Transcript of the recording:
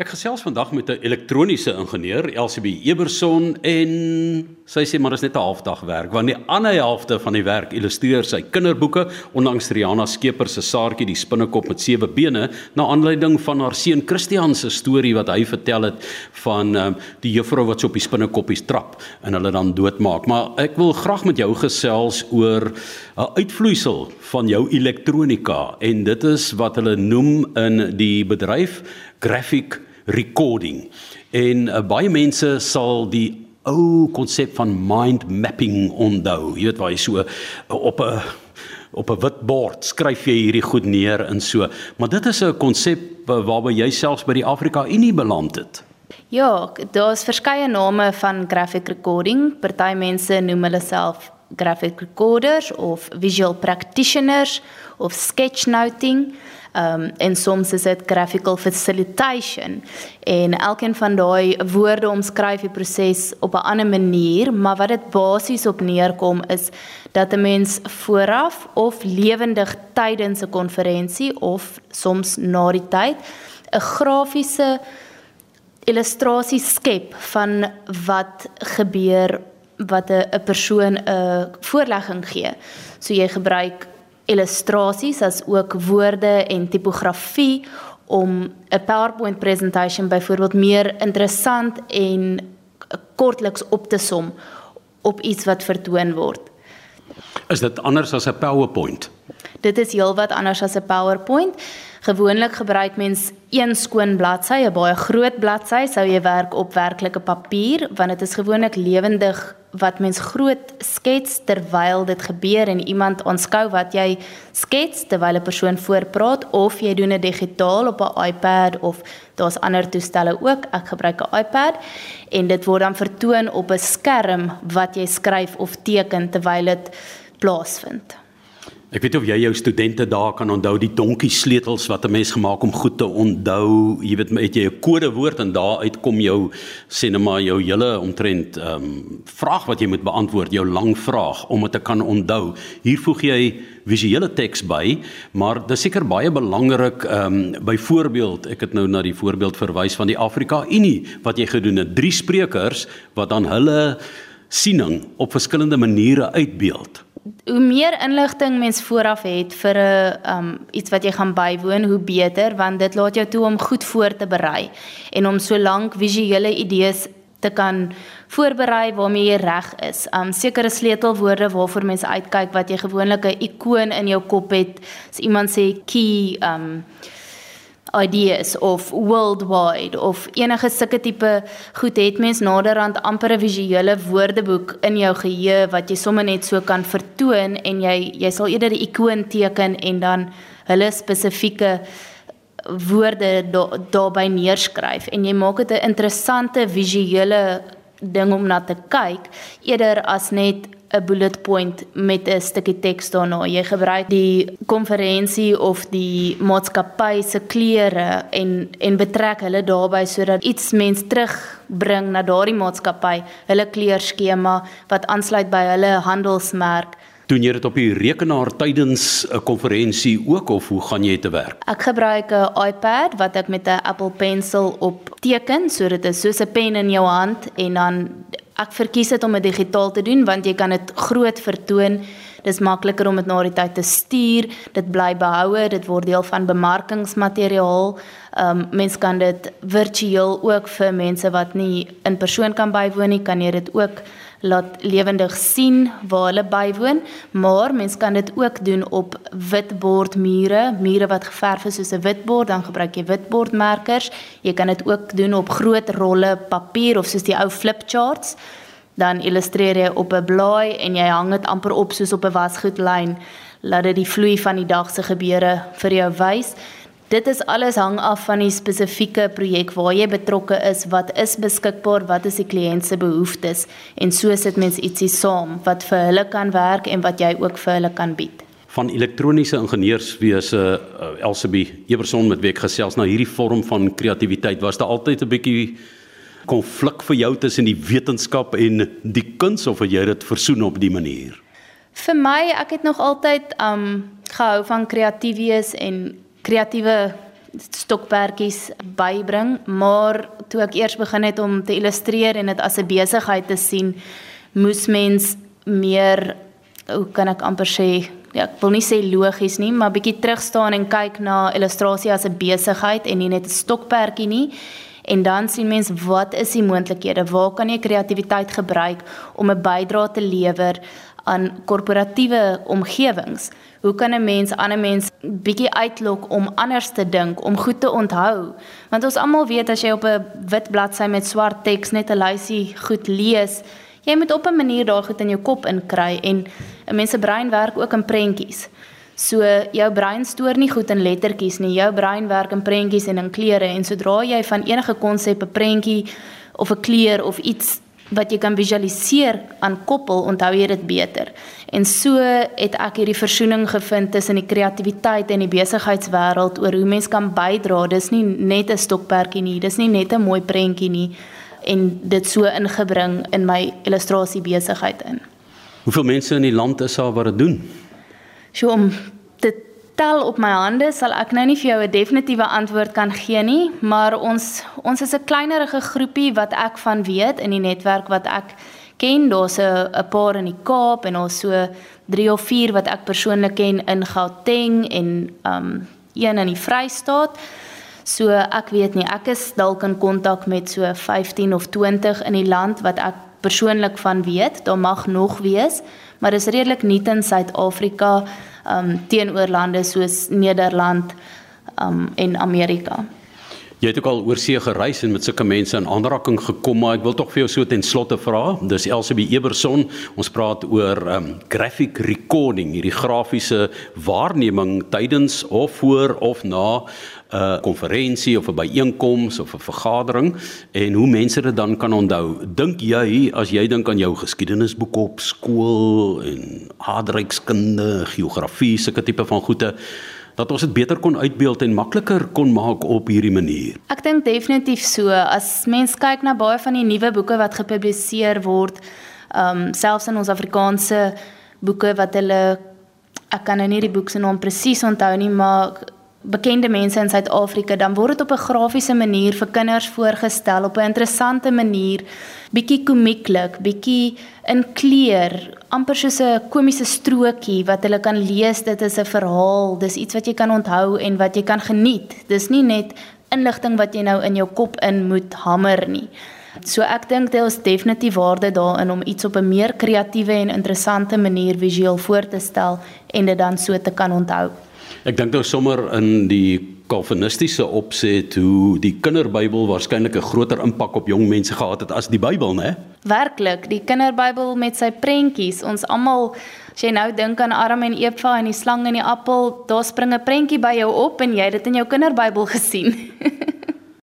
Ek gesels vandag met 'n elektroniese ingenieur, LCB Eberson en sy sê maar is net 'n halfdag werk want die ander helfte van die werk illustreer sy kinderboeke onlangs Rihanna Skeper se Saartjie die spinnekop met sewe bene na aanleiding van haar seun Christian se storie wat hy vertel het van um, die juffrou wat so op die spinnekoppies trap en hulle dan doodmaak. Maar ek wil graag met jou gesels oor 'n uitvloeisel van jou elektronika en dit is wat hulle noem in die bedryf graphic recording. En uh, baie mense sal die ou konsep van mind mapping onthou. Jy weet waar jy so uh, op 'n op 'n wit bord skryf jy hierdie goed neer en so. Maar dit is 'n konsep uh, waarby jy selfs by die Afrika Unie beland het. Ja, daar's verskeie name van graphic recording. Party mense noem hulle self graphic recorders of visual practitioners of sketchnoting. Um en soms is dit graphical facilitation en elkeen van daai woorde omskryf die proses op 'n ander manier, maar wat dit basies op neerkom is dat 'n mens vooraf of lewendig tydens 'n konferensie of soms na die tyd 'n grafiese illustrasie skep van wat gebeur wat 'n persoon 'n voorlegging gee. So jy gebruik illustrasies as ook woorde en tipografie om 'n PowerPoint presentation byvoorbeeld meer interessant en kortliks op te som op iets wat vertoon word. Is dit anders as 'n PowerPoint? Dit is heelwat anders as 'n PowerPoint. Gewoonlik gebruik mens een skoon bladsy, 'n baie groot bladsy, sou jy werk op werklike papier, want dit is gewoonlik lewendig wat mens groot skets terwyl dit gebeur en iemand aanskou wat jy skets terwyl 'n persoon voorpraat of jy doen dit digitaal op 'n iPad of daar's ander toestelle ook. Ek gebruik 'n iPad en dit word dan vertoon op 'n skerm wat jy skryf of teken terwyl dit plaasvind. Ek weet of jy jou studente daar kan onthou die donkie sleutels wat 'n mens gemaak om goed te onthou. Jy weet met jy 'n kodewoord en daar uitkom jou sê net maar jou hele omtrent ehm um, vraag wat jy moet beantwoord, jou lang vraag om dit te kan onthou. Hier voeg jy visuele teks by, maar dis seker baie belangrik ehm um, byvoorbeeld, ek het nou na die voorbeeld verwys van die Afrika Unie wat jy gedoen het, drie sprekers wat dan hulle siening op verskillende maniere uitbeeld hoe meer inligting mens vooraf het vir 'n um iets wat jy gaan bywoon, hoe beter want dit laat jou toe om goed voor te berei en om so lank visuele idees te kan voorberei waarmee jy reg is. Um sekere sleutelwoorde waarvoor mense uitkyk wat jy gewoonlik 'n ikoon in jou kop het. As iemand sê key um ideas of worldwide of enige sulke tipe goed het mens naderhand amper 'n visuele woordeboek in jou geheue wat jy sommer net so kan vertoon en jy jy sal eerder 'n ikoon teken en dan hulle spesifieke woorde da neerskryf. En jy maak dit 'n interessante visuele ding om na te kyk eerder as net 'n bullet point met 'n stukkie teks daarna. Jy gebruik die konferensie of die maatskappy se kleure en en betrek hulle daarbey sodat iets mens terugbring na daardie maatskappy, hulle kleurskema wat aansluit by hulle handelsmerk. Doen jy dit op die rekenaar tydens 'n konferensie ook of hoe gaan jy te werk? Ek gebruik 'n iPad wat ek met 'n Apple Pencil op teken, so dit is soos 'n pen in jou hand en dan ek verkies dit om dit digitaal te doen want jy kan dit groot vertoon. Dis makliker om dit na die tyd te stuur. Dit bly behoue, dit word deel van bemarkingsmateriaal. Ehm um, mens kan dit virtueel ook vir mense wat nie in persoon kan bywoon nie, kan jy dit ook laat lewendig sien waar hulle bywoon, maar mens kan dit ook doen op witbordmure, mure wat geverf is soos 'n witbord, dan gebruik jy witbordmerkers. Jy kan dit ook doen op groot rolle papier of soos die ou flipcharts. Dan illustreer jy op 'n blaai en jy hang dit amper op soos op 'n wasgoedlyn, laat dit die vloei van die dag se gebeure vir jou wys. Dit is alles hang af van die spesifieke projek waar jy betrokke is, wat is beskikbaar, wat is die kliënt se behoeftes en so sit mens ietsie saam wat vir hulle kan werk en wat jy ook vir hulle kan bied. Van elektroniese ingenieurswese uh, Elsabie Eberson met wie ek gesels na hierdie vorm van kreatiwiteit was daar altyd 'n bietjie konflik vir jou tussen die wetenskap en die kuns of jy dit versoen op die manier? Vir my, ek het nog altyd um gehou van kreatief wees en kreatiewe stokperdjies bybring, maar toe ek eers begin het om te illustreer en dit as 'n besigheid te sien, moes mens meer hoe kan ek amper sê ja, ek wil nie sê logies nie, maar bietjie terug staan en kyk na illustrasie as 'n besigheid en nie net 'n stokperdjie nie. En dan sien mens wat is die moontlikhede? Waar kan jy kreatiwiteit gebruik om 'n bydrae te lewer aan korporatiewe omgewings? Hoe kan 'n mens ander mense bietjie uitlok om anders te dink, om goed te onthou? Want ons almal weet as jy op 'n wit bladsy met swart teks net 'n lysie goed lees, jy moet op 'n manier daai goed in jou kop inkry en 'n mens se brein werk ook in prentjies. So jou brein stoor nie goed in lettertjies nie. Jou brein werk in prentjies en in kleure en sodra jy van enige konsep 'n prentjie of 'n kleur of iets wat jy kan visualiseer aan koppel, onthou jy dit beter. En so het ek hierdie versoening gevind tussen die kreatiwiteit en die besigheidswêreld oor hoe mens kan bydra. Dis nie net 'n stokperdjie nie, dis nie net 'n mooi prentjie nie en dit so ingebring in my illustrasie besigheid in. Hoeveel mense in die land is daar wat dit doen? So om te tel op my hande sal ek nou nie vir jou 'n definitiewe antwoord kan gee nie, maar ons ons is 'n kleinerige groepie wat ek van weet in die netwerk wat ek ken. Daar's 'n paar in die Kaap en ons so 3 of 4 wat ek persoonlik ken in Gauteng en um een in die Vrystaat. So ek weet nie, ek is dalk in kontak met so 15 of 20 in die land wat ek persoonlik van weet. Daar mag nog wees, maar dis redelik nuut in Suid-Afrika um teenoor lande soos Nederland um en Amerika. Jy het ook al oor see gereis en met sulke mense in aanraking gekom, maar ek wil tog vir jou so ten slotte vra. Dis Elsabie Eberson. Ons praat oor um graphic recording, hierdie grafiese waarneming tydens of voor of na 'n konferensie of 'n byeenkoms of 'n vergadering en hoe mense dit dan kan onthou. Dink jy as jy dink aan jou geskiedenisboek op skool en aardrykskunde, geografie, sulke tipe van goede dat ons dit beter kon uitbeeld en makliker kon maak op hierdie manier. Ek dink definitief so. As mens kyk na baie van die nuwe boeke wat gepubliseer word, ehm um, selfs in ons Afrikaanse boeke wat hulle ek kan nou nie die boek se naam presies onthou nie, maar bekende mense in Suid-Afrika, dan word dit op 'n grafiese manier vir kinders voorgestel op 'n interessante manier, bietjie komieklik, bietjie in kleur, amper soos 'n komiese strokie wat hulle kan lees. Dit is 'n verhaal, dis iets wat jy kan onthou en wat jy kan geniet. Dis nie net inligting wat jy nou in jou kop in moet hamer nie. So ek dink dit is definitief waarde daarin om iets op 'n meer kreatiewe en interessante manier visueel voor te stel en dit dan so te kan onthou. Ek dink nou sommer in die kalvinistiese opset hoe die kinderbybel waarskynlik 'n groter impak op jong mense gehad het as die Bybel, né? Werklik, die kinderbybel met sy prentjies. Ons almal as jy nou dink aan Adam en Eva en die slang en die appel, daar spring 'n prentjie by jou op en jy het dit in jou kinderbybel gesien.